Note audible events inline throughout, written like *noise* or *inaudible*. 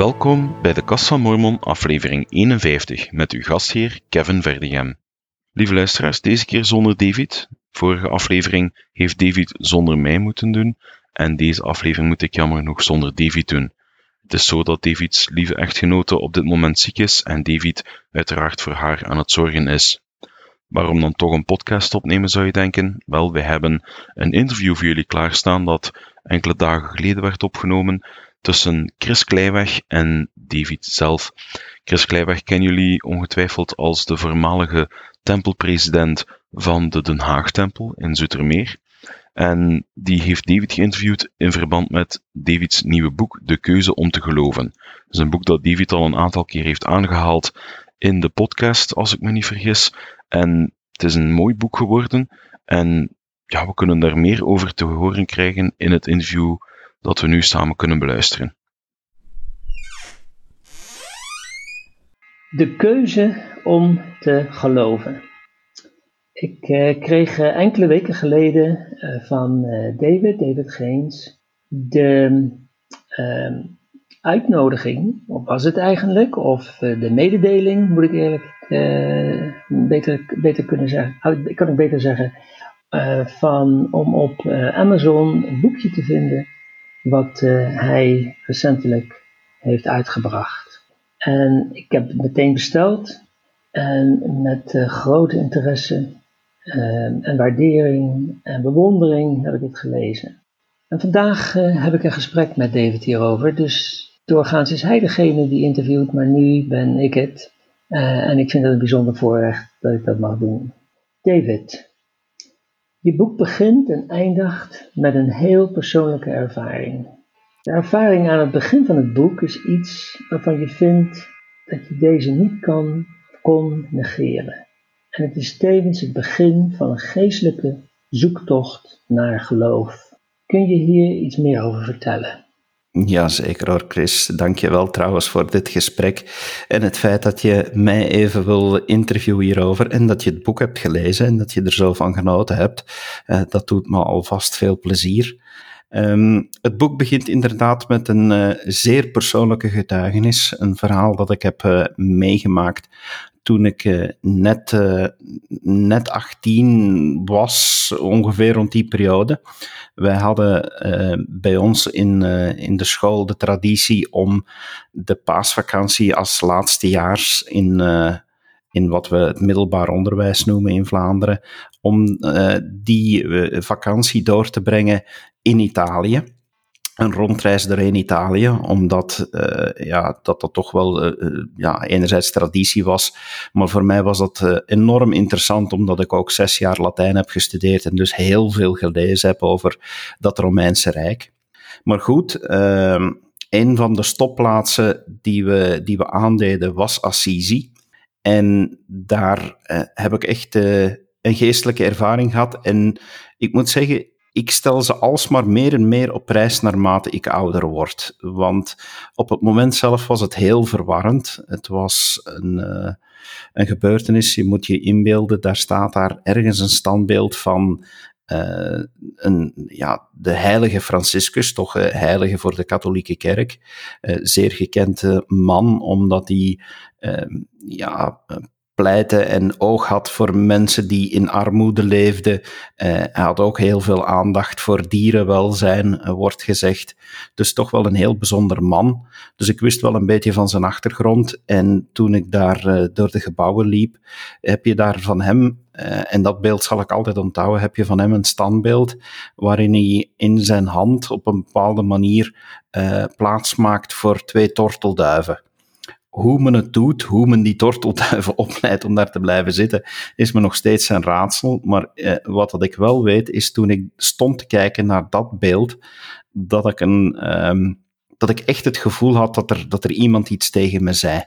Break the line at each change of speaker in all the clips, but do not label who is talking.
Welkom bij de Kast van Mormon, aflevering 51, met uw gastheer Kevin Verdegem. Lieve luisteraars, deze keer zonder David. Vorige aflevering heeft David zonder mij moeten doen, en deze aflevering moet ik jammer genoeg zonder David doen. Het is zo dat Davids lieve echtgenote op dit moment ziek is en David uiteraard voor haar aan het zorgen is. Waarom dan toch een podcast opnemen, zou je denken? Wel, wij hebben een interview voor jullie klaarstaan dat enkele dagen geleden werd opgenomen tussen Chris Kleiweg en David zelf. Chris Kleiweg kennen jullie ongetwijfeld als de voormalige tempelpresident van de Den Haag-tempel in Zoetermeer. En die heeft David geïnterviewd in verband met Davids nieuwe boek De Keuze om te geloven. Dat is een boek dat David al een aantal keer heeft aangehaald in de podcast, als ik me niet vergis. En het is een mooi boek geworden. En ja, we kunnen daar meer over te horen krijgen in het interview dat we nu samen kunnen beluisteren.
De keuze om te geloven. Ik eh, kreeg eh, enkele weken geleden uh, van David, David Geens, de ehm, uitnodiging, of was het eigenlijk, of de mededeling, moet ik eerlijk beter, beter kunnen zeggen, kan ik beter zeggen, van, om op Amazon een boekje te vinden wat hij recentelijk heeft uitgebracht. En ik heb het meteen besteld en met grote interesse Ehm, en waardering en bewondering heb ik het gelezen. En vandaag heb ik een gesprek met David hierover. Dus doorgaans is hij degene die interviewt, maar nu ben ik het. En ik vind het een bijzonder voorrecht dat ik dat mag doen. David, je boek begint en eindigt met een heel persoonlijke ervaring. De ervaring aan het begin van het boek is iets waarvan je vindt dat je deze niet kan, kon negeren en het is tevens het begin van een geestelijke zoektocht naar geloof. Kun je hier iets meer over vertellen?
Ja, zeker hoor, Chris. Dank je wel trouwens voor dit gesprek en het feit dat je mij even wil interviewen hierover en dat je het boek hebt gelezen en dat je er zo van genoten hebt. Uh, dat doet me alvast veel plezier. Um, het boek begint inderdaad met een uh, zeer persoonlijke getuigenis, een verhaal dat ik heb uh, meegemaakt toen ik uh, net, uh, net 18 was, ongeveer rond die periode. Wij hadden uh, bij ons in, in de school de traditie om de paasvakantie als laatstejaars in, in wat we het middelbaar onderwijs noemen in Vlaanderen, om die vakantie door te brengen in Italië een rondreis doorheen Italië, omdat uh, ja, dat, dat toch wel uh, ja, enerzijds traditie was, maar voor mij was dat enorm interessant, omdat ik ook zes jaar Latijn heb gestudeerd en dus heel veel gelezen heb over dat Romeinse Rijk. Maar goed, ehm, een van de stopplaatsen die we, die we aandeden was Assisi. En daar heb ik echt een geestelijke ervaring gehad. En ik moet zeggen, ik stel ze alsmaar meer en meer op prijs naarmate ik ouder word. Want op het moment zelf was het heel verwarrend. Het was een, uh, een gebeurtenis, je moet je inbeelden, daar staat daar ergens een standbeeld van uh, een, ja, de heilige Franciscus, toch uh, heilige voor de katholieke kerk. zeer gekende man, omdat hij ja, pleiten en oog had voor mensen die in armoede leefden. Uh, hij had ook heel veel aandacht voor dierenwelzijn, uh, wordt gezegd. Dus toch wel een heel bijzonder man. Dus ik wist wel een beetje van zijn achtergrond. En toen ik daar uh, door de gebouwen liep, heb je daar van hem, en dat beeld zal ik altijd onthouden, heb je van hem een standbeeld waarin hij in zijn hand op een bepaalde manier plaats maakt voor twee tortelduiven hoe men het doet, hoe men die tortelduiven *laughs* opleidt om daar te blijven zitten, is me nog steeds een raadsel. Maar eh, wat dat ik wel weet, is toen ik stond te kijken naar dat beeld, dat ik, een, um, dat ik echt het gevoel had dat er, dat er iemand iets tegen me zei.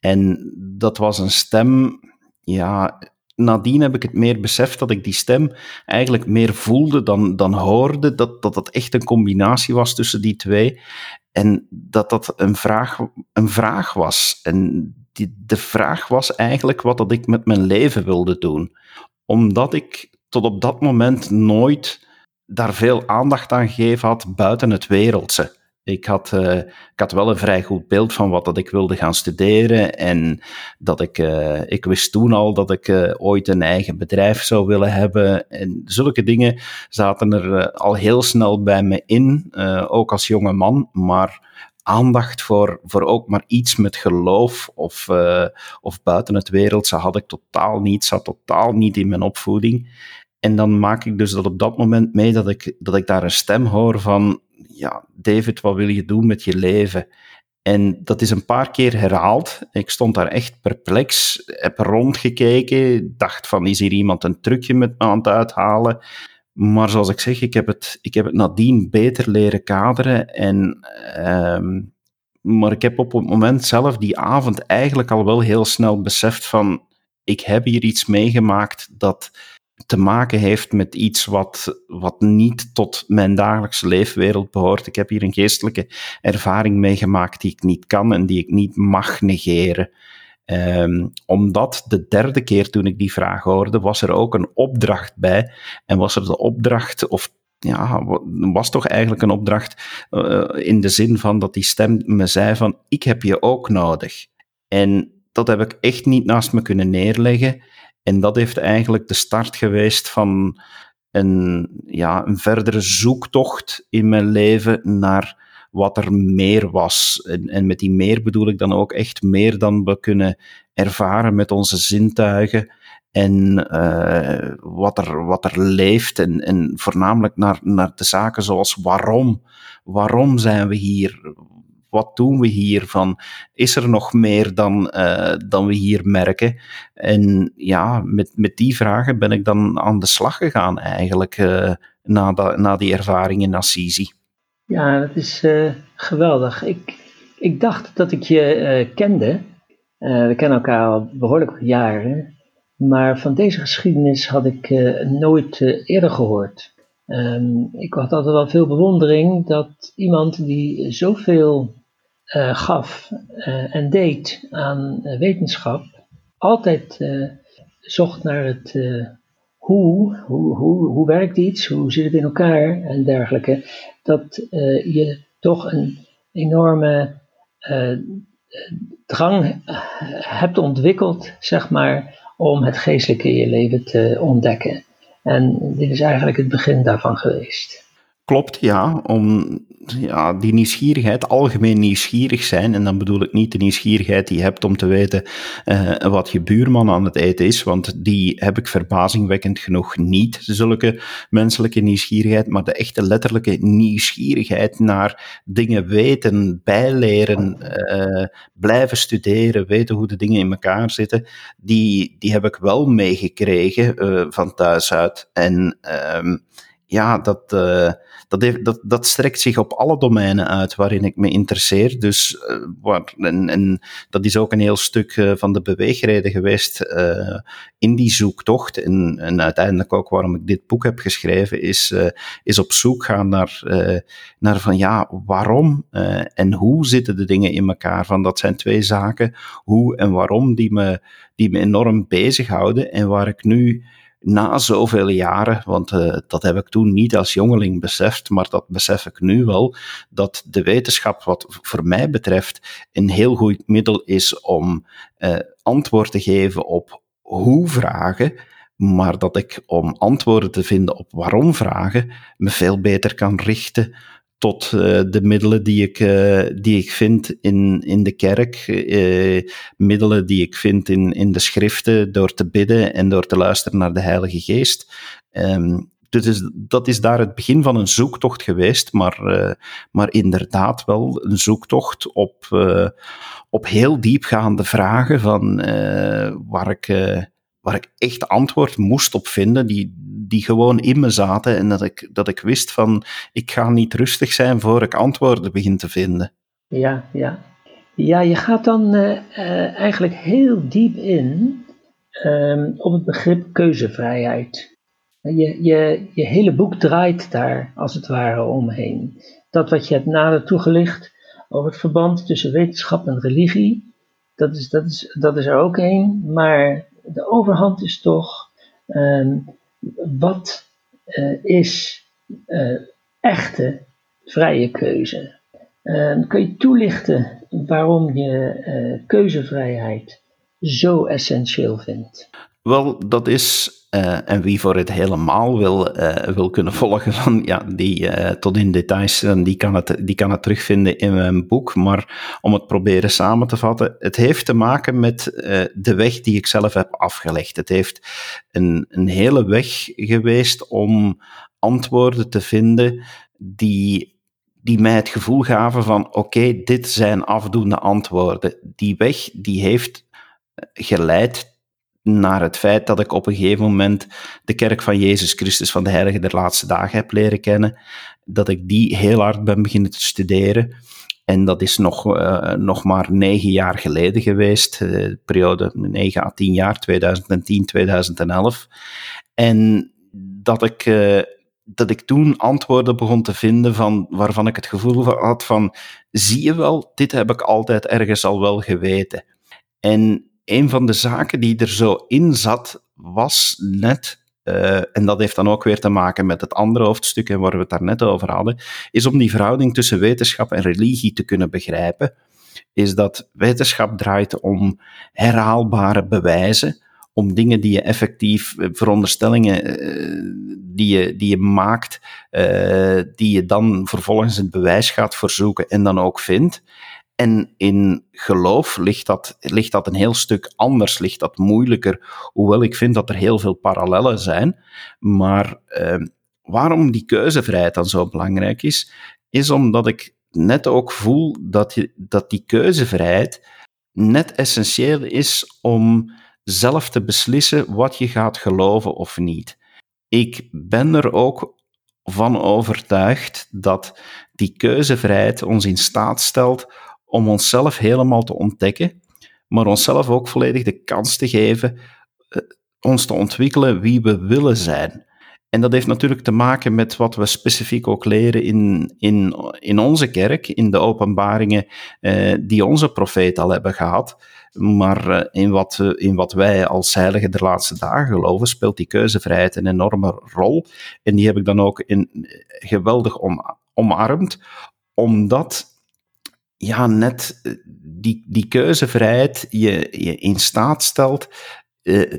En dat was een stem, ja, nadien heb ik het meer beseft dat ik die stem eigenlijk meer voelde dan, dan hoorde. Dat, dat dat echt een combinatie was tussen die twee. En dat dat een vraag, een vraag was. En die, de vraag was eigenlijk wat dat ik met mijn leven wilde doen. Omdat ik tot op dat moment nooit daar veel aandacht aan gegeven had buiten het wereldse. Ik had, uh, ik had wel een vrij goed beeld van wat dat ik wilde gaan studeren. En dat ik, uh, ik wist toen al dat ik uh, ooit een eigen bedrijf zou willen hebben. En zulke dingen zaten er al heel snel bij me in, ook als jonge man. Maar aandacht voor, voor ook maar iets met geloof of, of buiten het wereldse had ik totaal niet, zat totaal niet in mijn opvoeding. En dan maak ik dus dat op dat moment mee dat ik, dat ik daar een stem hoor van, ja, David, wat wil je doen met je leven? En dat is een paar keer herhaald. Ik stond daar echt perplex, heb rondgekeken, dacht van, is hier iemand een trucje met me aan het uithalen? Maar zoals ik zeg, ik heb het, ik heb het nadien beter leren kaderen. En, um, maar ik heb op het moment zelf, die avond, eigenlijk al wel heel snel beseft van, ik heb hier iets meegemaakt dat te maken heeft met iets wat, wat niet tot mijn dagelijkse leefwereld behoort. Ik heb hier een geestelijke ervaring meegemaakt die ik niet kan en die ik niet mag negeren. Um, omdat de derde keer toen ik die vraag hoorde, was er ook een opdracht bij. En was er de opdracht, of ja, was toch eigenlijk een opdracht uh, in de zin van dat die stem me zei van, ik heb je ook nodig. En dat heb ik echt niet naast me kunnen neerleggen. En dat heeft eigenlijk de start geweest van een, ja, een verdere zoektocht in mijn leven naar wat er meer was. En, en met die meer bedoel ik dan ook echt meer dan we kunnen ervaren met onze zintuigen. En uh, wat, er, wat er leeft. En, en voornamelijk naar, naar de zaken zoals waarom. Waarom zijn we hier? Wat doen we hier? Van, is er nog meer dan, uh, dan we hier merken? En ja, met, met die vragen ben ik dan aan de slag gegaan eigenlijk, uh, na, na die ervaring in Assisi.
Ja, dat is uh, geweldig. Ik, ik dacht dat ik je kende. we kennen elkaar al behoorlijk jaren. Maar van deze geschiedenis had ik nooit eerder gehoord. Um, ik had altijd wel veel bewondering dat iemand die zoveel uh, gaf uh, en deed aan uh, wetenschap, altijd zocht naar het hoe, hoe, hoe, hoe werkt iets, hoe zit het in elkaar en dergelijke, dat je toch een enorme drang hebt ontwikkeld, zeg maar, om het geestelijke in je leven te ontdekken. En dit is eigenlijk het begin daarvan geweest.
Klopt, ja. Om ja, die nieuwsgierigheid, algemeen nieuwsgierig zijn, en dan bedoel ik niet de nieuwsgierigheid die je hebt om te weten uh, wat je buurman aan het eten is, want die heb ik verbazingwekkend genoeg niet, zulke menselijke nieuwsgierigheid, maar de echte letterlijke nieuwsgierigheid naar dingen weten, bijleren, uh, blijven studeren, weten hoe de dingen in elkaar zitten, die, die heb ik wel meegekregen uh, van thuis uit. En ja, dat dat, heeft, dat, dat strekt zich op alle domeinen uit waarin ik me interesseer. Dus, uh, en, en, dat is ook een heel stuk uh, van de beweegreden geweest in die zoektocht. En, en uiteindelijk ook waarom ik dit boek heb geschreven, is, is op zoek gaan naar, naar van ja, waarom en hoe zitten de dingen in elkaar. Van dat zijn twee zaken, hoe en waarom, die me, die me enorm bezighouden en waar ik nu na zoveel jaren, want uh, dat heb ik toen niet als jongeling beseft, maar dat besef ik nu wel, dat de wetenschap, wat voor mij betreft, een heel goed middel is om uh, antwoord te geven op hoe-vragen, maar dat ik om antwoorden te vinden op waarom-vragen me veel beter kan richten tot uh, de middelen die ik, uh, die ik vind in, in de kerk, uh, middelen die ik vind in, in de schriften, door te bidden en door te luisteren naar de Heilige Geest. Um, dus dat is daar het begin van een zoektocht geweest, maar, maar inderdaad wel een zoektocht op, op heel diepgaande vragen van waar ik waar ik echt antwoord moest op vinden, die, die gewoon in me zaten en dat ik, dat ik wist van, ik ga niet rustig zijn voor ik antwoorden begin te vinden.
Ja, ja. Ja, je gaat dan uh, uh, eigenlijk heel diep in um, op het begrip keuzevrijheid. Je, je, je hele boek draait daar als het ware omheen. Dat wat je hebt nader toegelicht over het verband tussen wetenschap en religie, dat is, dat is, dat is er ook één. Maar de overhand is toch um, wat uh, is uh, echte vrije keuze. Uh, kun je toelichten waarom je uh, keuzevrijheid zo essentieel vindt?
Wel, dat is, uh, en wie voor het helemaal wil, uh, wil kunnen *laughs* volgen, van, ja, die uh, tot in details, die kan, het, die kan het terugvinden in mijn boek. Maar om het proberen samen te vatten, het heeft te maken met de weg die ik zelf heb afgelegd. Het heeft een, een hele weg geweest om antwoorden te vinden die die mij het gevoel gaven van oké, dit zijn afdoende antwoorden. Die weg die heeft geleid naar het feit dat ik op een gegeven moment de kerk van Jezus Christus van de Heilige der Laatste Dagen heb leren kennen, dat ik die heel hard ben beginnen te studeren. En dat is nog, uh, nog maar negen jaar geleden geweest, uh, periode 9 à 10 jaar, 2010, 2011. En dat ik, uh, dat ik toen antwoorden begon te vinden van, waarvan ik het gevoel had van, zie je wel, dit heb ik altijd ergens al wel geweten. En een van de zaken die er zo in zat, was net, uh, en dat heeft dan ook weer te maken met het andere hoofdstuk en waar we het daar net over hadden, is om die verhouding tussen wetenschap en religie te kunnen begrijpen, is dat wetenschap draait om herhaalbare bewijzen, om dingen die je effectief, eh, veronderstellingen uh, die, je, die je maakt, die je dan vervolgens het bewijs gaat verzoeken en dan ook vindt. En in geloof ligt dat, ligt dat een heel stuk anders, ligt dat moeilijker, hoewel ik vind dat er heel veel parallellen zijn. Maar eh, waarom die keuzevrijheid dan zo belangrijk is, is omdat ik net ook voel dat, je, dat die keuzevrijheid net essentieel is om zelf te beslissen wat je gaat geloven of niet. Ik ben er ook van overtuigd dat die keuzevrijheid ons in staat stelt om onszelf helemaal te ontdekken, maar onszelf ook volledig de kans te geven uh, ons te ontwikkelen wie we willen zijn. En dat heeft natuurlijk te maken met wat we specifiek ook leren in, in, in onze kerk, in de openbaringen uh, die onze profeet al hebben gehad. Maar uh, in, wat, in wat wij als heiligen de laatste dagen geloven, speelt die keuzevrijheid een enorme rol. En die heb ik dan ook in, geweldig om, omarmd, omdat ja, net eh, die, die keuzevrijheid je, je in staat stelt uh,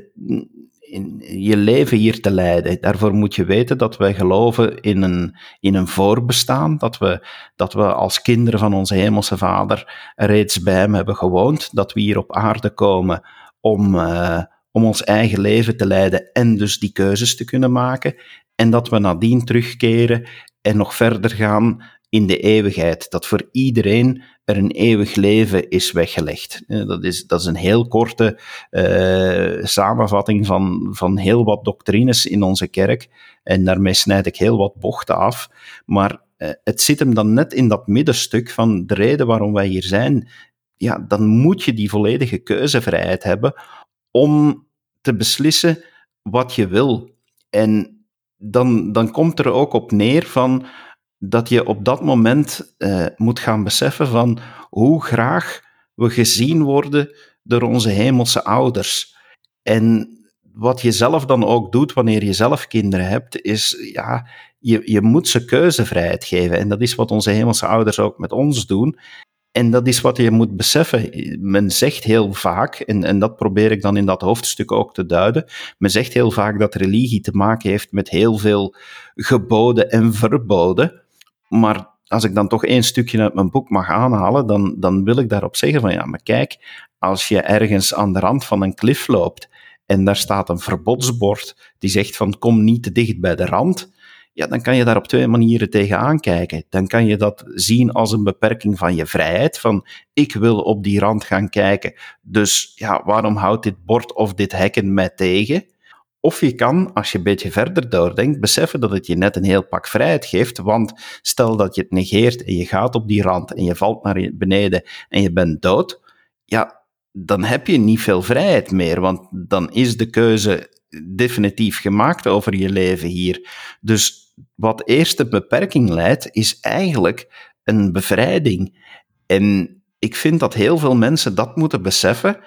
in je leven hier te leiden. Daarvoor moet je weten dat wij geloven in een, in een voorbestaan, dat we, dat we als kinderen van onze hemelse vader reeds bij hem hebben gewoond, dat we hier op aarde komen om, uh, om ons eigen leven te leiden en dus die keuzes te kunnen maken, en dat we nadien terugkeren en nog verder gaan in de eeuwigheid. Dat voor iedereen er een eeuwig leven is weggelegd. Eh, dat is, dat is een heel korte uh, samenvatting van, van heel wat doctrines in onze kerk. En daarmee snijd ik heel wat bochten af. Maar uh, het zit hem dan net in dat middenstuk van de reden waarom wij hier zijn. Ja, dan moet je die volledige keuzevrijheid hebben om te beslissen wat je wil. En dan, dan komt er ook op neer van dat je op dat moment uh, moet gaan beseffen van hoe graag we gezien worden door onze hemelse ouders. En wat je zelf dan ook doet wanneer je zelf kinderen hebt, is ja, je, je moet ze keuzevrijheid geven. En dat is wat onze hemelse ouders ook met ons doen. En dat is wat je moet beseffen. Men zegt heel vaak, en, en dat probeer ik dan in dat hoofdstuk ook te duiden, men zegt heel vaak dat religie te maken heeft met heel veel geboden en verboden. Maar als ik dan toch één stukje uit mijn boek mag aanhalen, dan, dan wil ik daarop zeggen van ja, maar kijk, als je ergens aan de rand van een klif loopt en daar staat een verbodsbord die zegt van kom niet te dicht bij de rand, ja, dan kan je daar op twee manieren tegenaan kijken. Dan kan je dat zien als een beperking van je vrijheid, van ik wil op die rand gaan kijken, dus ja, waarom houdt dit bord of dit hekken mij tegen? Of je kan, als je een beetje verder doordenkt, beseffen dat het je net een heel pak vrijheid geeft. Want stel dat je het negeert en je gaat op die rand en je valt naar beneden en je bent dood. Ja, dan heb je niet veel vrijheid meer. Want dan is de keuze definitief gemaakt over je leven hier. Dus wat eerst een beperking leidt, is eigenlijk een bevrijding. En ik vind dat heel veel mensen dat moeten beseffen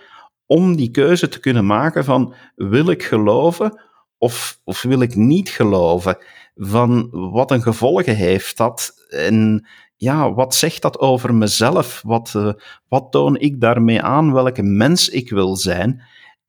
om die keuze te kunnen maken van wil ik geloven of, of wil ik niet geloven? van wat een gevolgen heeft dat en ja, wat zegt dat over mezelf? Wat, uh, wat toon ik daarmee aan? Welke mens ik wil zijn?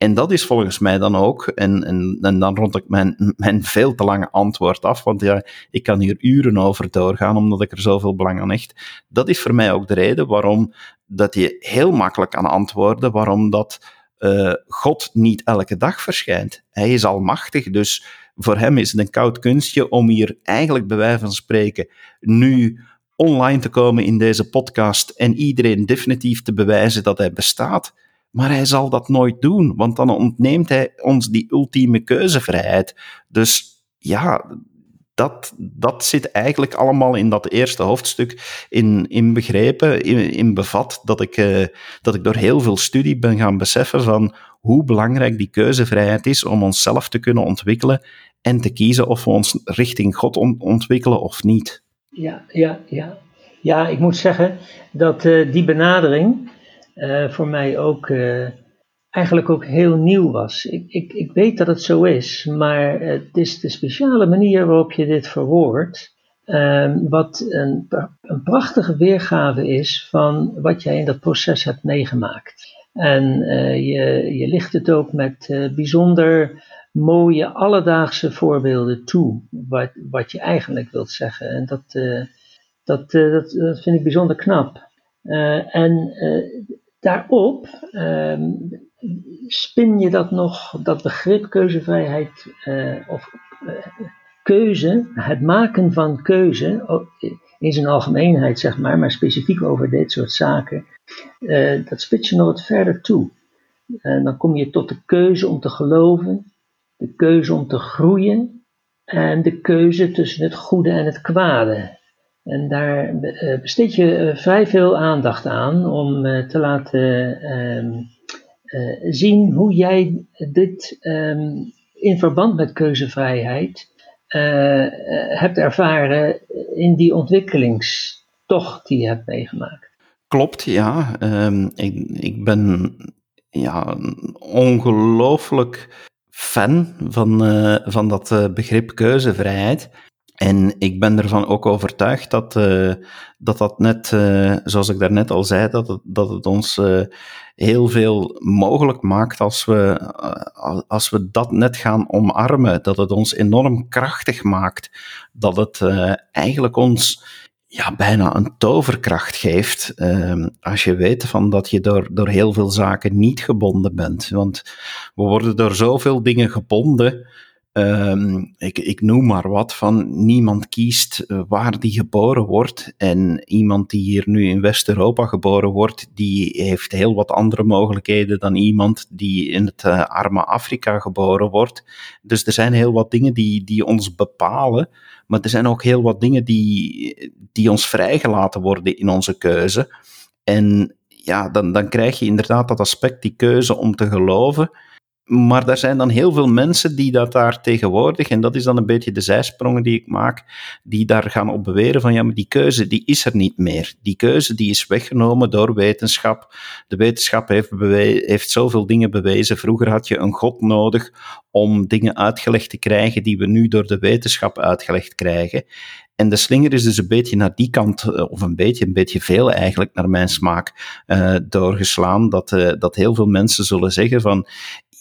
En dat is volgens mij dan ook, en, en, dan rond ik mijn, mijn veel te lange antwoord af, want ja, ik kan hier uren over doorgaan, omdat ik er zoveel belang aan hecht. Dat is voor mij ook de reden waarom dat je heel makkelijk kan antwoorden, waarom dat uh, God niet elke dag verschijnt. Hij is almachtig, dus voor hem is het een koud kunstje om hier eigenlijk bij wijze van spreken nu online te komen in deze podcast en iedereen definitief te bewijzen dat hij bestaat. Maar hij zal dat nooit doen, want dan ontneemt hij ons die ultieme keuzevrijheid. Dus ja, dat, dat zit eigenlijk allemaal in dat eerste hoofdstuk in, in begrepen, in, in bevat, dat ik, uh, dat ik door heel veel studie ben gaan beseffen van hoe belangrijk die keuzevrijheid is om onszelf te kunnen ontwikkelen en te kiezen of we ons richting God ontwikkelen of niet.
Ja, ja, ja. Ja, ik moet zeggen dat uh, die benadering uh, voor mij ook uh, eigenlijk ook heel nieuw was. Ik, ik, ik weet dat het zo is, maar het is de speciale manier waarop je dit verwoordt, ehm, wat een, een prachtige weergave is van wat jij in dat proces hebt meegemaakt. En je, je ligt het ook met bijzonder mooie alledaagse voorbeelden toe, wat, wat je eigenlijk wilt zeggen. En dat, dat, dat, dat, vind ik bijzonder knap. En daarop ehm, spin je dat nog, dat begrip keuzevrijheid of keuze, het maken van keuze, in zijn algemeenheid zeg maar, maar specifiek over dit soort zaken, dat spits je nog wat verder toe. Dan kom je tot de keuze om te geloven, de keuze om te groeien en de keuze tussen het goede en het kwade. En daar eh, besteed je eh, vrij veel aandacht aan om eh, te laten ehm, zien hoe jij dit ehm, in verband met keuzevrijheid hebt ervaren in die ontwikkelingstocht die je hebt meegemaakt.
Klopt, ja. Um, ik, ik ben ja, ongelooflijk fan van, van dat begrip keuzevrijheid. En ik ben ervan ook overtuigd dat uh, dat, dat net, zoals ik daarnet al zei, dat het, dat het ons heel veel mogelijk maakt als we, als we dat net gaan omarmen. Dat het ons enorm krachtig maakt. Dat het eigenlijk ons ja, bijna een toverkracht geeft. Uh, als je weet van dat je door, door heel veel zaken niet gebonden bent. Want we worden door zoveel dingen gebonden. Uh, ik, ik noem maar wat van niemand kiest eh, waar die geboren wordt. En iemand die hier nu in West-Europa geboren wordt, die heeft heel wat andere mogelijkheden dan iemand die in het uh, arme Afrika geboren wordt. Dus er zijn heel wat dingen die, die ons bepalen. Maar er zijn ook heel wat dingen die, die ons vrijgelaten worden in onze keuze. En ja, dan, dan krijg je inderdaad dat aspect, die keuze om te geloven. Maar er zijn dan heel veel mensen die dat daar tegenwoordig, en dat is dan een beetje de zijsprongen die ik maak, die daar gaan op beweren van ja, maar die keuze die is er niet meer. Die keuze die is weggenomen door wetenschap. De wetenschap heeft, heeft zoveel dingen bewezen. Vroeger had je een god nodig om dingen uitgelegd te krijgen die we nu door de wetenschap uitgelegd krijgen. En de slinger is dus een beetje naar die kant, eh, of een beetje, een beetje veel eigenlijk, naar mijn smaak, uh, doorgeslaan. Dat, uh, dat heel veel mensen zullen zeggen van,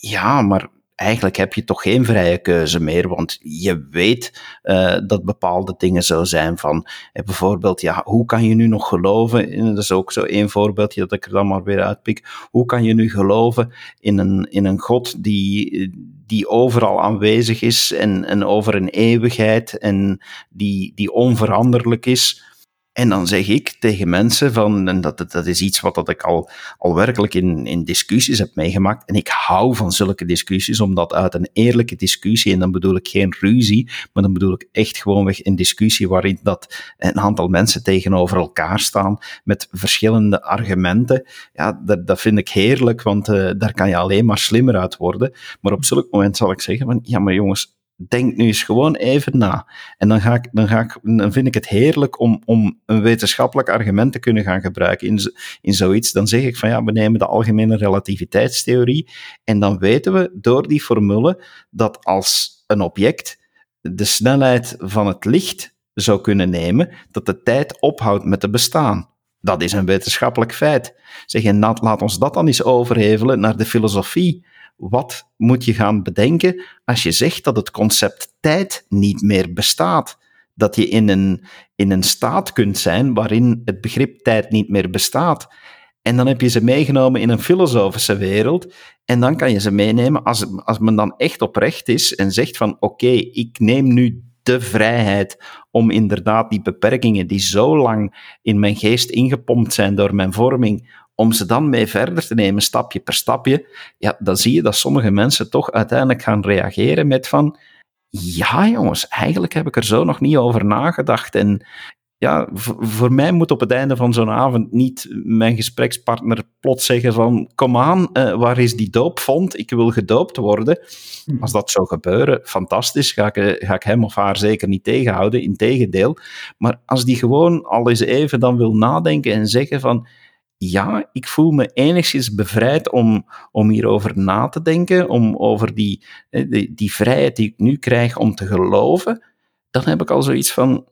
ja, maar eigenlijk heb je toch geen vrije keuze meer, want je weet uh, dat bepaalde dingen zo zijn van, eh, bijvoorbeeld, ja, hoe kan je nu nog geloven, en dat is ook zo één voorbeeldje dat ik er dan maar weer uitpik, hoe kan je nu geloven in een, in een God die, die overal aanwezig is en, en over een eeuwigheid en die, die onveranderlijk is, en dan zeg ik tegen mensen van, en dat, dat is iets wat dat ik al, al werkelijk in, in discussies heb meegemaakt. En ik hou van zulke discussies, omdat uit een eerlijke discussie, en dan bedoel ik geen ruzie, maar dan bedoel ik echt gewoonweg een discussie waarin dat een aantal mensen tegenover elkaar staan met verschillende argumenten. Ja, dat, dat vind ik heerlijk, want uh, daar kan je alleen maar slimmer uit worden. Maar op zulk moment zal ik zeggen van, ja maar jongens, denk nu eens gewoon even na. En dan, ga ik, dan, ga ik, dan vind ik het heerlijk om, om een wetenschappelijk argument te kunnen gaan gebruiken in, in zoiets. Dan zeg ik van ja, we nemen de algemene relativiteitstheorie en dan weten we door die formule dat als een object de snelheid van het licht zou kunnen nemen, dat de tijd ophoudt met te bestaan. Dat is een wetenschappelijk feit. Zeg, en laat ons dat dan eens overhevelen naar de filosofie. Wat moet je gaan bedenken als je zegt dat het concept tijd niet meer bestaat? Dat je in een, in een staat kunt zijn waarin het begrip tijd niet meer bestaat. En dan heb je ze meegenomen in een filosofische wereld. En dan kan je ze meenemen als, als men dan echt oprecht is en zegt van oké, ik neem nu de vrijheid om inderdaad die beperkingen die zo lang in mijn geest ingepompt zijn door mijn vorming, om ze dan mee verder te nemen, stapje per stapje, ja, dan zie je dat sommige mensen toch uiteindelijk gaan reageren met van, ja jongens, eigenlijk heb ik er zo nog niet over nagedacht en ja, voor mij moet op het einde van zo'n avond niet mijn gesprekspartner plots zeggen van kom aan, uh, waar is die doopvond? Ik wil gedoopt worden. Hm. Als dat zou gebeuren, fantastisch, ga ik, eh, ga ik hem of haar zeker niet tegenhouden, integendeel. Maar als die gewoon al eens even dan wil nadenken en zeggen van ja, ik voel me enigszins bevrijd om, om hierover na te denken, om over die, eh, die, die vrijheid die ik nu krijg om te geloven, dan heb ik al zoiets van,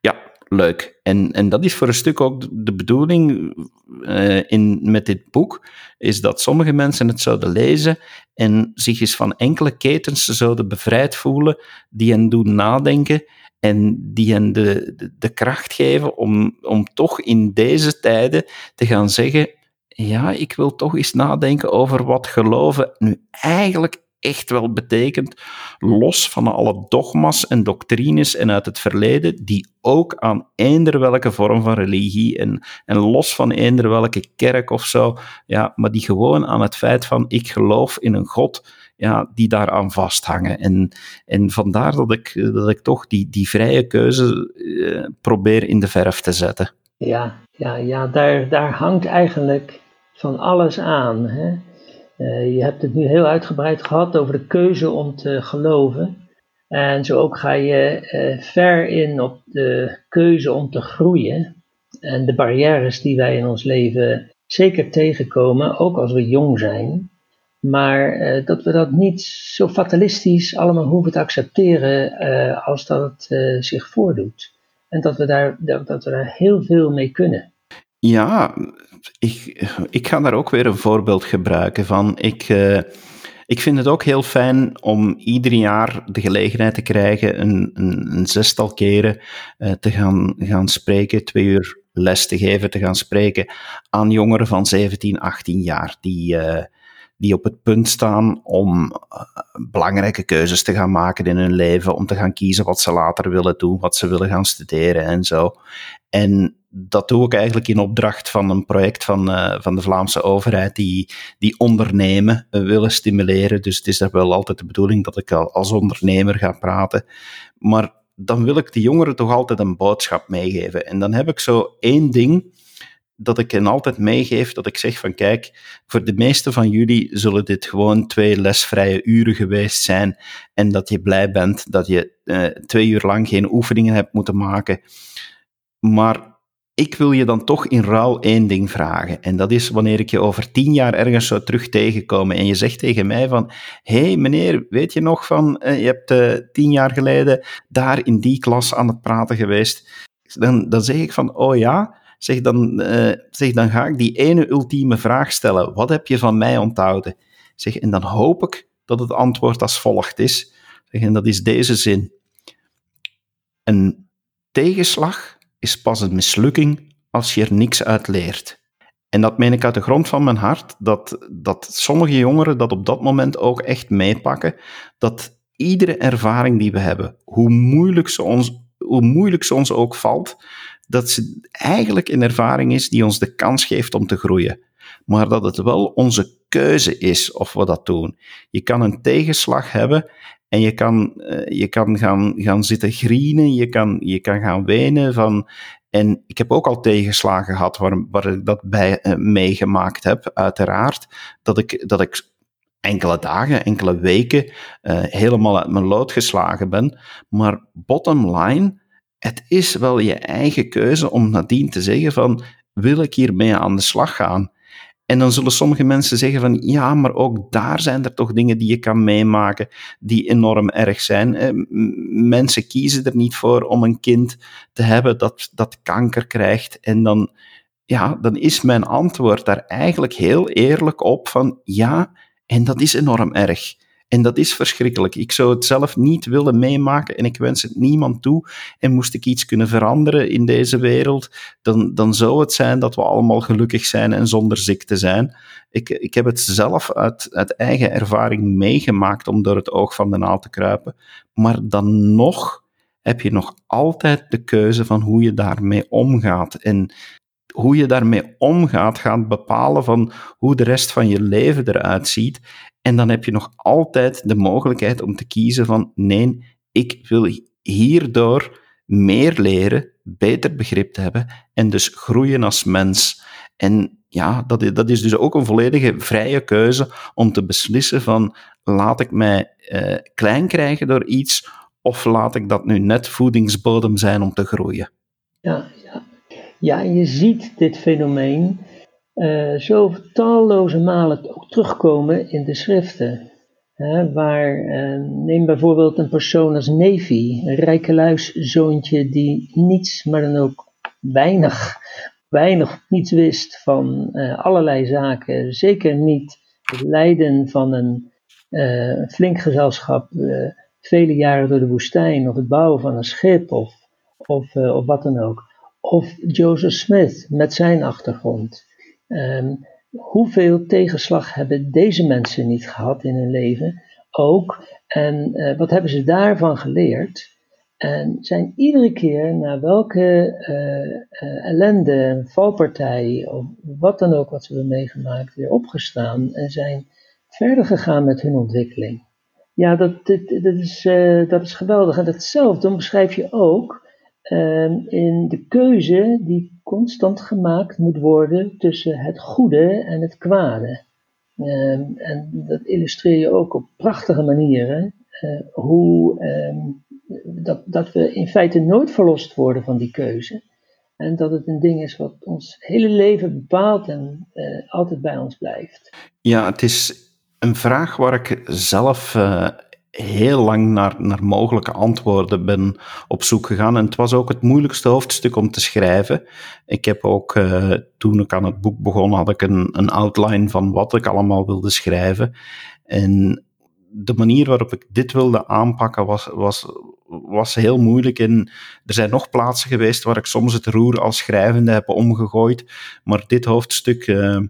ja, leuk. En, en dat is voor een stuk ook de bedoeling uh, in, met dit boek, is dat sommige mensen het zouden lezen en zich eens van enkele ketens zouden bevrijd voelen die hen doen nadenken en die hen de, de, kracht geven om, om toch in deze tijden te gaan zeggen, ja, ik wil toch eens nadenken over wat geloven nu eigenlijk echt wel betekent, los van alle dogma's en doctrines en uit het verleden, die ook aan eender welke vorm van religie en, en los van eender welke kerk of zo, ja, maar die gewoon aan het feit van ik geloof in een God, ja, die daaraan vasthangen. En, en vandaar dat ik, dat ik toch die, die vrije keuze eh, probeer in de verf te zetten.
Ja, ja, ja daar, daar hangt eigenlijk van alles aan. Hè? Uh, je hebt het nu heel uitgebreid gehad over de keuze om te geloven. En zo ook ga je uh, ver in op de keuze om te groeien. En de barrières die wij in ons leven zeker tegenkomen, ook als we jong zijn. Maar uh, dat we dat niet zo fatalistisch allemaal hoeven te accepteren als dat het zich voordoet. En dat we, daar, dat, dat we daar heel veel mee kunnen.
Ja, ik, ik ga daar ook weer een voorbeeld gebruiken van. Ik, ik vind het ook heel fijn om ieder jaar de gelegenheid te krijgen een, een, zestal keren te gaan, gaan spreken, twee uur les te geven, te gaan spreken aan jongeren van 17, 18 jaar, die, die op het punt staan om belangrijke keuzes te gaan maken in hun leven, om te gaan kiezen wat ze later willen doen, wat ze willen gaan studeren en zo. En dat doe ik eigenlijk in opdracht van een project van, uh, van de Vlaamse overheid die, die ondernemen uh, willen stimuleren. Dus het is daar wel altijd de bedoeling dat ik als ondernemer ga praten. Maar dan wil ik de jongeren toch altijd een boodschap meegeven. En dan heb ik zo één ding dat ik hen altijd meegeef, dat ik zeg van kijk, voor de meeste van jullie zullen dit gewoon twee lesvrije uren geweest zijn en dat je blij bent dat je uh, twee uur lang geen oefeningen hebt moeten maken. Maar ik wil je dan toch in ruil één ding vragen. En dat is wanneer ik je over tien jaar ergens zou terug tegenkomen en je zegt tegen mij van, hé hey meneer, weet je nog van, uh, je hebt uh, tien jaar geleden daar in die klas aan het praten geweest. Dan, dan zeg ik van, oh ja, zeg dan, uh, zeg dan ga ik die ene ultieme vraag stellen. Wat heb je van mij onthouden? Zeg, en dan hoop ik dat het antwoord als volgt is. Zeg, en dat is deze zin. Een tegenslag is pas een mislukking als je er niks uit leert. En dat meen ik uit de grond van mijn hart, dat, dat sommige jongeren dat op dat moment ook echt meepakken, dat iedere ervaring die we hebben, hoe moeilijk ze ons, hoe moeilijk ze ons ook valt, dat ze eigenlijk een ervaring is die ons de kans geeft om te groeien. Maar dat het wel onze keuze is of we dat doen. Je kan een tegenslag hebben en je kan, uh, je kan gaan, gaan zitten grienen, je kan, je kan gaan wenen van... En ik heb ook al tegenslagen gehad waar, waar ik dat bij uh, meegemaakt heb, uiteraard. Dat ik, dat ik enkele dagen, enkele weken uh, helemaal uit mijn lood geslagen ben. Maar bottom line, het is wel je eigen keuze om nadien te zeggen van, wil ik hiermee aan de slag gaan? En dan zullen sommige mensen zeggen van ja, maar ook daar zijn er toch dingen die je kan meemaken die enorm erg zijn. Eh, mensen kiezen er niet voor om een kind te hebben dat, dat kanker krijgt. En dan, ja, dan is mijn antwoord daar eigenlijk heel eerlijk op van ja, en dat is enorm erg. En dat is verschrikkelijk. Ik zou het zelf niet willen meemaken en ik wens het niemand toe. En moest ik iets kunnen veranderen in deze wereld, dan, dan zou het zijn dat we allemaal gelukkig zijn en zonder ziekte zijn. Ik, ik heb het zelf uit, uit eigen ervaring meegemaakt om door het oog van de naald te kruipen. Maar dan nog heb je nog altijd de keuze van hoe je daarmee omgaat. En hoe je daarmee omgaat, gaat bepalen van hoe de rest van je leven eruit ziet. En dan heb je nog altijd de mogelijkheid om te kiezen van nee, ik wil hierdoor meer leren, beter begrip hebben en dus groeien als mens. En ja, dat is, dat is dus ook een volledige vrije keuze om te beslissen van laat ik mij eh, klein krijgen door iets of laat ik dat nu net voedingsbodem zijn om te groeien.
Ja, ja. Ja je ziet dit fenomeen uh, zo talloze malen ook terugkomen in de schriften. waar, uh, neem bijvoorbeeld een persoon als Nevi, een rijkeluiszoontje die niets, maar dan ook weinig, weinig niets wist van uh, allerlei zaken. Zeker niet het lijden van een flink gezelschap vele jaren door de woestijn, of het bouwen van een schip, of, of, of wat dan ook. Of Joseph Smith met zijn achtergrond. Um, hoeveel tegenslag hebben deze mensen niet gehad in hun leven? Ook. En uh, wat hebben ze daarvan geleerd? En zijn iedere keer naar welke uh, uh, ellende, valpartij of wat dan ook wat ze hebben meegemaakt, weer opgestaan en zijn verder gegaan met hun ontwikkeling. Ja, dat, dat, dat is, dat is geweldig. En datzelfde beschrijf je ook Ehm, in de keuze die constant gemaakt moet worden tussen het goede en het kwade. Ehm, en dat illustreer je ook op prachtige manieren. Uh, hoe ehm, dat, dat we in feite nooit verlost worden van die keuze. En dat het een ding is wat ons hele leven bepaalt en uh, altijd bij ons blijft.
Ja, het is een vraag waar ik zelf uh, heel lang naar, naar mogelijke antwoorden ben op zoek gegaan. En het was ook het moeilijkste hoofdstuk om te schrijven. Ik heb ook, uh, toen ik aan het boek begon, had ik een, een outline van wat ik allemaal wilde schrijven. En de manier waarop ik dit wilde aanpakken was, was, was heel moeilijk. En er zijn nog plaatsen geweest waar ik soms het roer als schrijvende heb omgegooid. Maar dit hoofdstuk uh,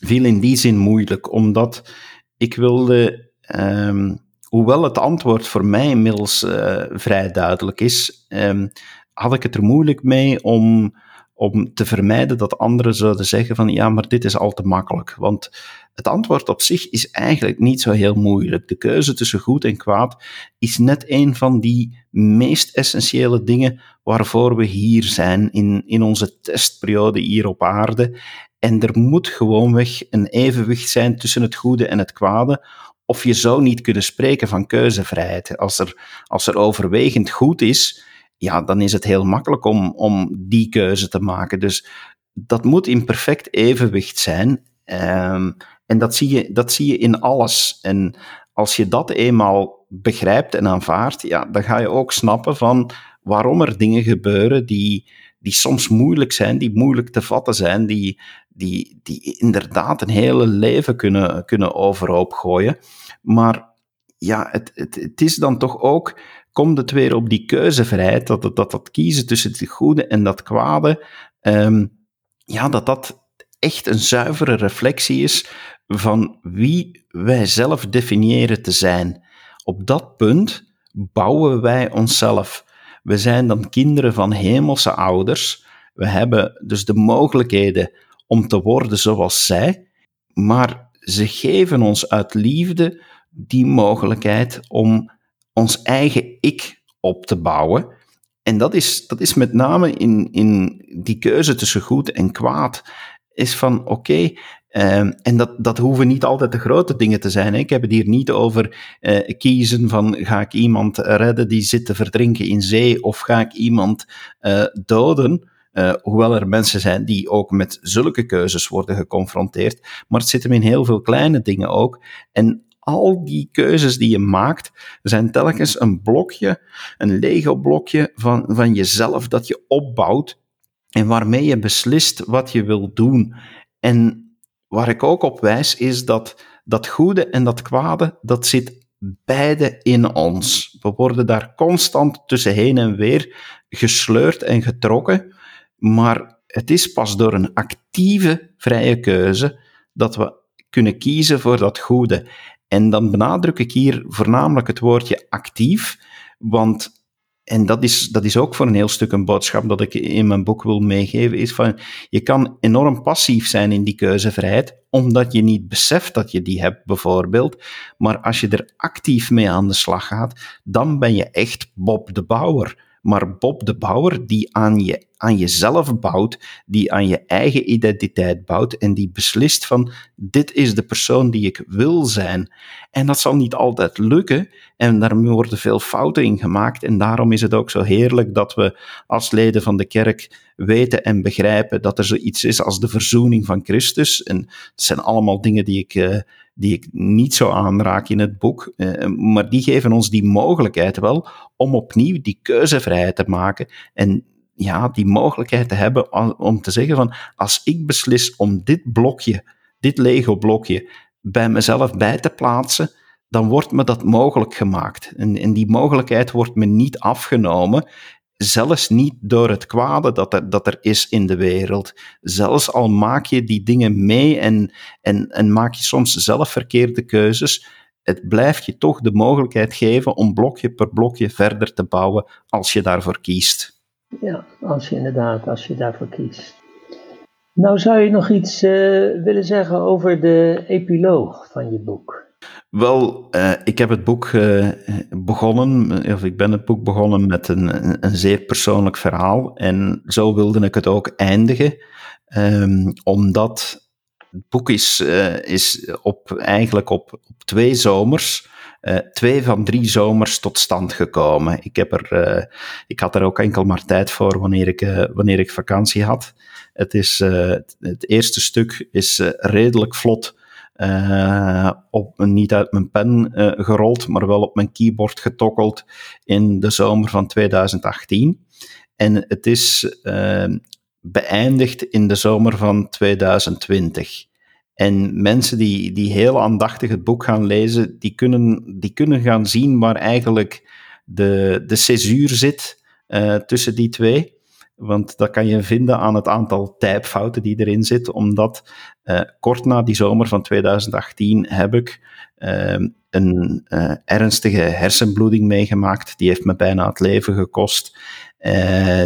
viel in die zin moeilijk, omdat ik wilde. Um, hoewel het antwoord voor mij inmiddels uh, vrij duidelijk is, um, had ik het er moeilijk mee om, om te vermijden dat anderen zouden zeggen van ja, maar dit is al te makkelijk. Want het antwoord op zich is eigenlijk niet zo heel moeilijk. De keuze tussen goed en kwaad is net een van die meest essentiële dingen waarvoor we hier zijn in, in onze testperiode hier op aarde. En er moet gewoonweg een evenwicht zijn tussen het goede en het kwade, of je zou niet kunnen spreken van keuzevrijheid. Als er, als er overwegend goed is, ja, dan is het heel makkelijk om, om die keuze te maken. Dus dat moet in perfect evenwicht zijn. Um, en dat zie, je, dat zie je in alles. En als je dat eenmaal begrijpt en aanvaardt, ja, dan ga je ook snappen van waarom er dingen gebeuren die, die soms moeilijk zijn, die moeilijk te vatten zijn, die, die, die inderdaad een hele leven kunnen, kunnen overhoop gooien. Maar ja, het, het, het is dan toch ook, komt het weer op die keuzevrijheid, dat dat, dat kiezen tussen het goede en dat kwade, um, ja, dat dat echt een zuivere reflectie is van wie wij zelf definiëren te zijn. Op dat punt bouwen wij onszelf. We zijn dan kinderen van hemelse ouders. We hebben dus de mogelijkheden om te worden zoals zij, maar ze geven ons uit liefde die mogelijkheid om ons eigen ik op te bouwen. En dat is, dat is met name in, in die keuze tussen goed en kwaad. Is van oké, uh, en dat, dat hoeven niet altijd de grote dingen te zijn. Hè. Ik heb het hier niet over uh, kiezen van ga ik iemand redden die zit te verdrinken in zee of ga ik iemand uh, doden. Uh, hoewel er mensen zijn die ook met zulke keuzes worden geconfronteerd. Maar het zit hem in heel veel kleine dingen ook. En al die keuzes die je maakt, zijn telkens een blokje, een Lego-blokje van, van jezelf dat je opbouwt en waarmee je beslist wat je wil doen. En waar ik ook op wijs is dat dat goede en dat kwade, dat zit beide in ons. We worden daar constant tussen heen en weer gesleurd en getrokken, maar het is pas door een actieve vrije keuze dat we kunnen kiezen voor dat goede. En dan benadruk ik hier voornamelijk het woordje actief, want en dat is, dat is ook voor een heel stuk een boodschap dat ik in mijn boek wil meegeven, is van je kan enorm passief zijn in die keuzevrijheid, omdat je niet beseft dat je die hebt, bijvoorbeeld. Maar als je er actief mee aan de slag gaat, dan ben je echt Bob de Bouwer. Maar Bob de Bouwer, die aan, je, aan jezelf bouwt, die aan je eigen identiteit bouwt en die beslist van dit is de persoon die ik wil zijn. En dat zal niet altijd lukken en daar worden veel fouten in gemaakt. En daarom is het ook zo heerlijk dat we als leden van de kerk weten en begrijpen dat er zoiets is als de verzoening van Christus. En het zijn allemaal dingen die ik... Uh, die ik niet zo aanraak in het boek, eh, maar die geven ons die mogelijkheid wel om opnieuw die keuzevrijheid te maken en ja, die mogelijkheid te hebben om te zeggen van als ik beslis om dit blokje, dit Lego blokje bij mezelf bij te plaatsen, dan wordt me dat mogelijk gemaakt. En, en die mogelijkheid wordt me niet afgenomen zelfs niet door het kwade dat er, dat er is in de wereld. Zelfs al maak je die dingen mee en, en, en maak je soms zelf verkeerde keuzes, het blijft je toch de mogelijkheid geven om blokje per blokje verder te bouwen als je daarvoor kiest.
Ja, als je inderdaad, als je daarvoor kiest. Nou zou je nog iets uh, willen zeggen over de epiloog van je boek?
Wel, uh, ik heb het boek uh, begonnen, of ik ben het boek begonnen met een, een, zeer persoonlijk verhaal. En zo wilde ik het ook eindigen, um, omdat het boek is, uh, is op, eigenlijk op, op twee zomers, twee van drie zomers tot stand gekomen. Ik, heb er, ik had er ook enkel maar tijd voor wanneer ik, wanneer ik vakantie had. Het, is, het eerste stuk is redelijk vlot uh, op, niet uit mijn pen uh, gerold, maar wel op mijn keyboard getokkeld in de zomer van 2018. En het is uh, beëindigd in de zomer van 2020. En mensen die, die heel aandachtig het boek gaan lezen, die kunnen, die kunnen gaan zien waar eigenlijk de, de césuur zit tussen die twee. Want dat kan je vinden aan het aantal typefouten die erin zitten, omdat uh, kort na die zomer van 2018 heb ik uh, een uh, ernstige hersenbloeding meegemaakt. Die heeft me bijna het leven gekost.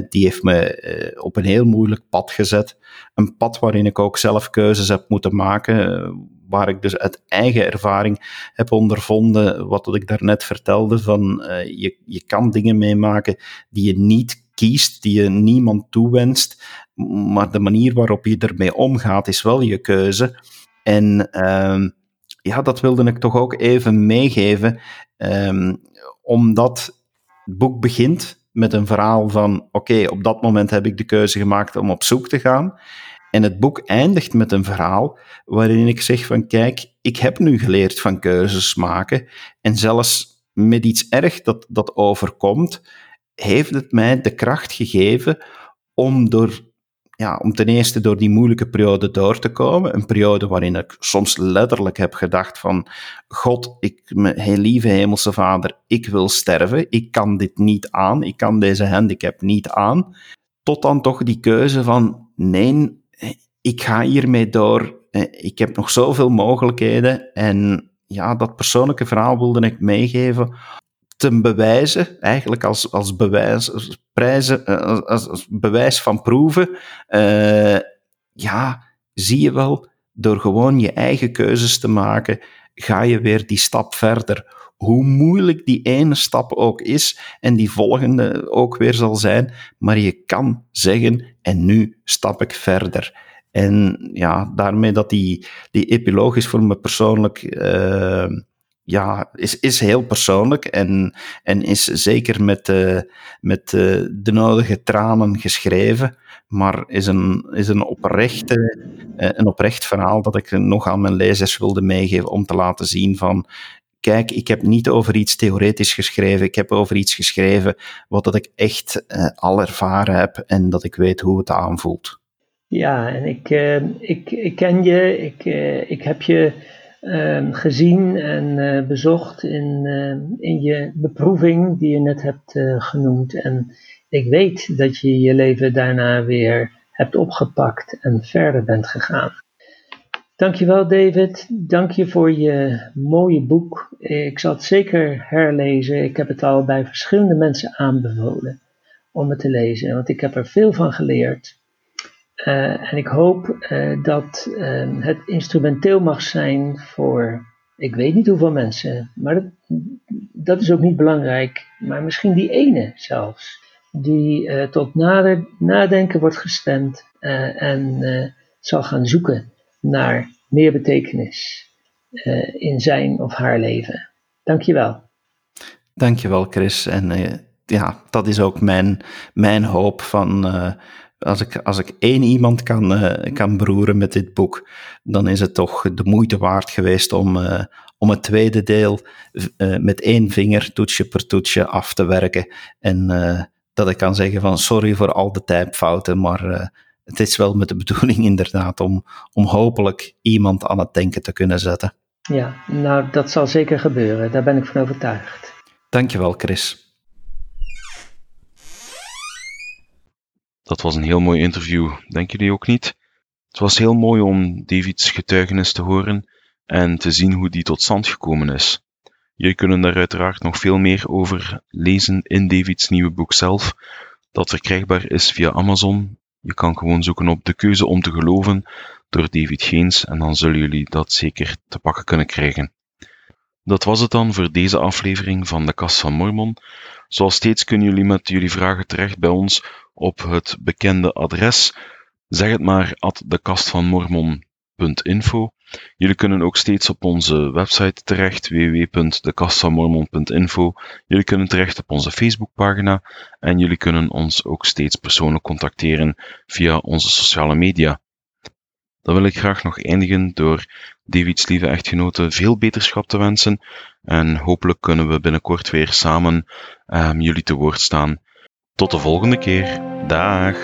die heeft me op een heel moeilijk pad gezet. Een pad waarin ik ook zelf keuzes heb moeten maken. waar ik dus uit eigen ervaring heb ondervonden, wat ik daarnet vertelde, van je, je kan dingen meemaken die je niet kiest, die je niemand toewenst. Maar de manier waarop je ermee omgaat, is wel je keuze. En uh, ja, dat wilde ik toch ook even meegeven, um, omdat het boek begint met een verhaal van: oké, op dat moment heb ik de keuze gemaakt om op zoek te gaan. En het boek eindigt met een verhaal waarin ik zeg van kijk, ik heb nu geleerd van keuzes maken en zelfs met iets erg dat, dat overkomt, heeft het mij de kracht gegeven om, door, ja, om ten eerste door die moeilijke periode door te komen. Een periode waarin ik soms letterlijk heb gedacht van, God, ik, mijn lieve hemelse vader, ik wil sterven. Ik kan dit niet aan. Ik kan deze handicap niet aan. Tot dan toch die keuze van, nee, ik ga hiermee door. Ik heb nog zoveel mogelijkheden en ja, dat persoonlijke verhaal wilde ik meegeven te bewijzen, eigenlijk als, als, bewijs, prijzen, eh, als, als bewijs van proeven, uh, ja, zie je wel, door gewoon je eigen keuzes te maken, ga je weer die stap verder. Hoe moeilijk die ene stap ook is en die volgende ook weer zal zijn, maar je kan zeggen, en nu stap ik verder. En ja, daarmee dat die, die epiloog is voor me persoonlijk uh, ja, is, is heel persoonlijk en, en is zeker met, uh, met uh, de nodige tranen geschreven, maar is een, is een, oprechte, uh, een oprecht verhaal dat ik nog aan mijn lezers wilde meegeven om te laten zien van kijk, ik heb niet over iets theoretisch geschreven, ik heb over iets geschreven wat dat ik echt al ervaren heb en dat ik weet hoe het aanvoelt.
Ja, en ik, ik, ik ken je, ik, ik heb je Ehm, gezien en uh, bezocht in, uh, in je beproeving die je net hebt uh, genoemd. En ik weet dat je je leven daarna weer hebt opgepakt en verder bent gegaan. Dankjewel David, dank je voor je mooie boek. Ik zal het zeker herlezen. Ik heb het al bij verschillende mensen aanbevolen om het te lezen, want ik heb er veel van geleerd. Uh, en ik hoop uh, dat uh, het instrumenteel mag zijn voor, ik weet niet hoeveel mensen, maar dat, dat is ook niet belangrijk, maar misschien die ene zelfs, die tot nader, nadenken wordt gestemd en zal gaan zoeken naar meer betekenis in zijn of haar leven. Dankjewel.
Dankjewel Chris en ja, dat is ook mijn, mijn hoop van als ik, als ik één iemand kan, uh, kan beroeren met dit boek, dan is het toch de moeite waard geweest om, uh, om het tweede deel uh, met één vinger, toetsje per toetsje, af te werken. En dat ik kan zeggen van sorry voor al de typfouten, maar het is wel met de *laughs* bedoeling inderdaad om, om hopelijk iemand aan het denken te kunnen zetten.
Ja, nou dat zal zeker gebeuren, daar ben ik van overtuigd.
Dankjewel Chris.
Dat was een heel mooi interview, denken jullie ook niet? Het was heel mooi om Davids getuigenis te horen en te zien hoe die tot stand gekomen is. Jullie kunnen daar uiteraard nog veel meer over lezen in Davids nieuwe boek zelf, dat verkrijgbaar is via Amazon. Je kan gewoon zoeken op De Keuze om te geloven door David Geens en dan zullen jullie dat zeker te pakken kunnen krijgen. Dat was het dan voor deze aflevering van de Kast van Mormon. Zoals steeds kunnen jullie met jullie vragen terecht bij ons op het bekende adres. Zeg het maar at dekastvanmormon.info. Jullie kunnen ook steeds op onze website terecht, www.dekastvanmormon.info. Jullie kunnen terecht op onze Facebookpagina en jullie kunnen ons ook steeds persoonlijk contacteren via onze sociale media. Dan wil ik graag nog eindigen door Davids lieve echtgenote veel beterschap te wensen en hopelijk kunnen we binnenkort weer samen um, jullie te woord staan. Tot de volgende keer. Dag.